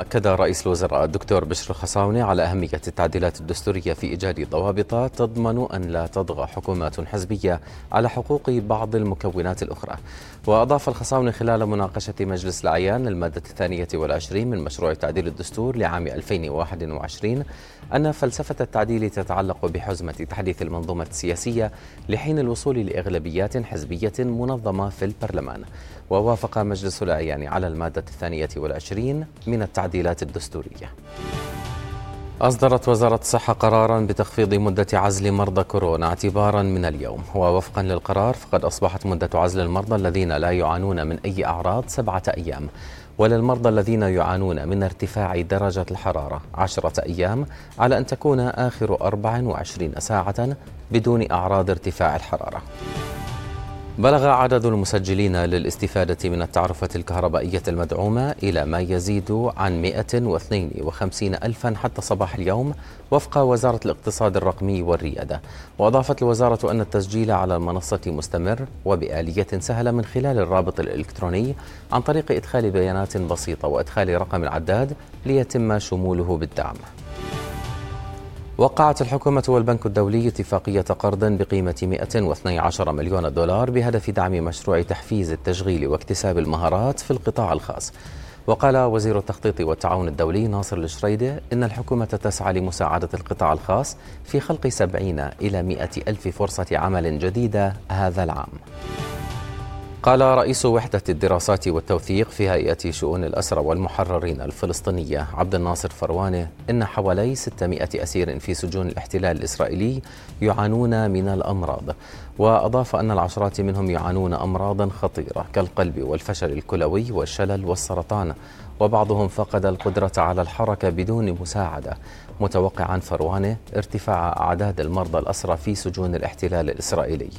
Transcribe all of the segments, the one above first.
أكد رئيس الوزراء الدكتور بشر الخصاونة على أهمية التعديلات الدستورية في إيجاد ضوابط تضمن أن لا تطغى حكومات حزبية على حقوق بعض المكونات الأخرى. وأضاف الخصاونة خلال مناقشة مجلس الأعيان للمادة الثانية والعشرين من مشروع تعديل الدستور لعام 2021 أن فلسفة التعديل تتعلق بحزمة تحديث المنظومة السياسية لحين الوصول لأغلبيات حزبية منظمة في البرلمان. ووافق مجلس الأعيان على المادة الثانية والعشرين من التعديلات الدستورية. أصدرت وزارة الصحة قرارا بتخفيض مدة عزل مرضى كورونا اعتبارا من اليوم. ووفقا للقرار فقد أصبحت مدة عزل المرضى الذين لا يعانون من أي أعراض سبعة أيام. وللمرضى الذين يعانون من ارتفاع درجة الحرارة عشرة أيام على أن تكون آخر 24 ساعة بدون أعراض ارتفاع الحرارة. بلغ عدد المسجلين للاستفادة من التعرفة الكهربائية المدعومة إلى ما يزيد عن 152 ألفا حتى صباح اليوم وفق وزارة الاقتصاد الرقمي والريادة. وأضافت الوزارة أن التسجيل على المنصة مستمر وبآلية سهلة من خلال الرابط الإلكتروني عن طريق إدخال بيانات بسيطة وإدخال رقم العداد ليتم شموله بالدعم. وقعت الحكومة والبنك الدولي اتفاقية قرض بقيمة 112 مليون دولار بهدف دعم مشروع تحفيز التشغيل واكتساب المهارات في القطاع الخاص. وقال وزير التخطيط والتعاون الدولي ناصر الشريدة إن الحكومة تسعى لمساعدة القطاع الخاص في خلق 70 إلى 100 ألف فرصة عمل جديدة هذا العام. قال رئيس وحدة الدراسات والتوثيق في هيئة شؤون الأسرى والمحررين الفلسطينية عبد الناصر فروانة إن حوالي 600 أسير في سجون الاحتلال الإسرائيلي يعانون من الأمراض وأضاف أن العشرات منهم يعانون أمراضا خطيرة كالقلب والفشل الكلوي والشلل والسرطان وبعضهم فقد القدرة على الحركة بدون مساعدة. متوقعا فروانة ارتفاع أعداد المرضى الأسرى في سجون الاحتلال الإسرائيلي.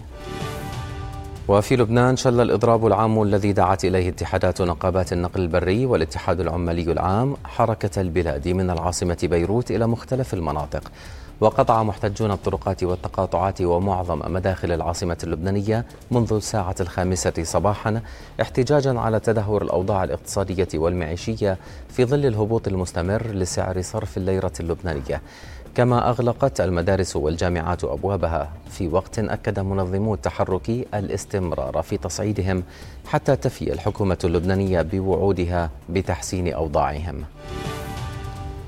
وفي لبنان شل الإضراب العام الذي دعت إليه اتحادات نقابات النقل البري والاتحاد العمالي العام حركة البلاد من العاصمة بيروت إلى مختلف المناطق. وقطع محتجون الطرقات والتقاطعات ومعظم مداخل العاصمة اللبنانية منذ الساعة الخامسة صباحا احتجاجا على تدهور الأوضاع الاقتصادية والمعيشية في ظل الهبوط المستمر لسعر صرف الليرة اللبنانية. كما أغلقت المدارس والجامعات أبوابها. في وقت أكد منظمو التحرك الاستمرار في تصعيدهم حتى تفي الحكومة اللبنانية بوعودها بتحسين أوضاعهم.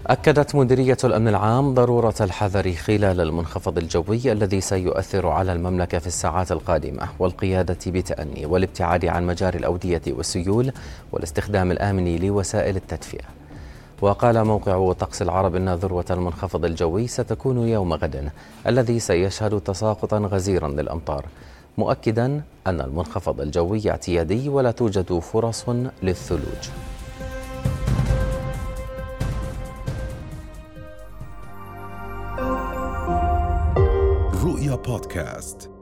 أكدت مديرية الأمن العام ضرورة الحذر خلال المنخفض الجوي الذي سيؤثر على المملكة في الساعات القادمة والقيادة بتأني والابتعاد عن مجاري الأودية والسيول والاستخدام الآمن لوسائل التدفئة. وقال موقع طقس العرب أن ذروة المنخفض الجوي ستكون يوم غد الذي سيشهد تساقطا غزيرا للأمطار مؤكدا أن المنخفض الجوي اعتيادي ولا توجد فرص للثلوج. رؤيا بودكاست.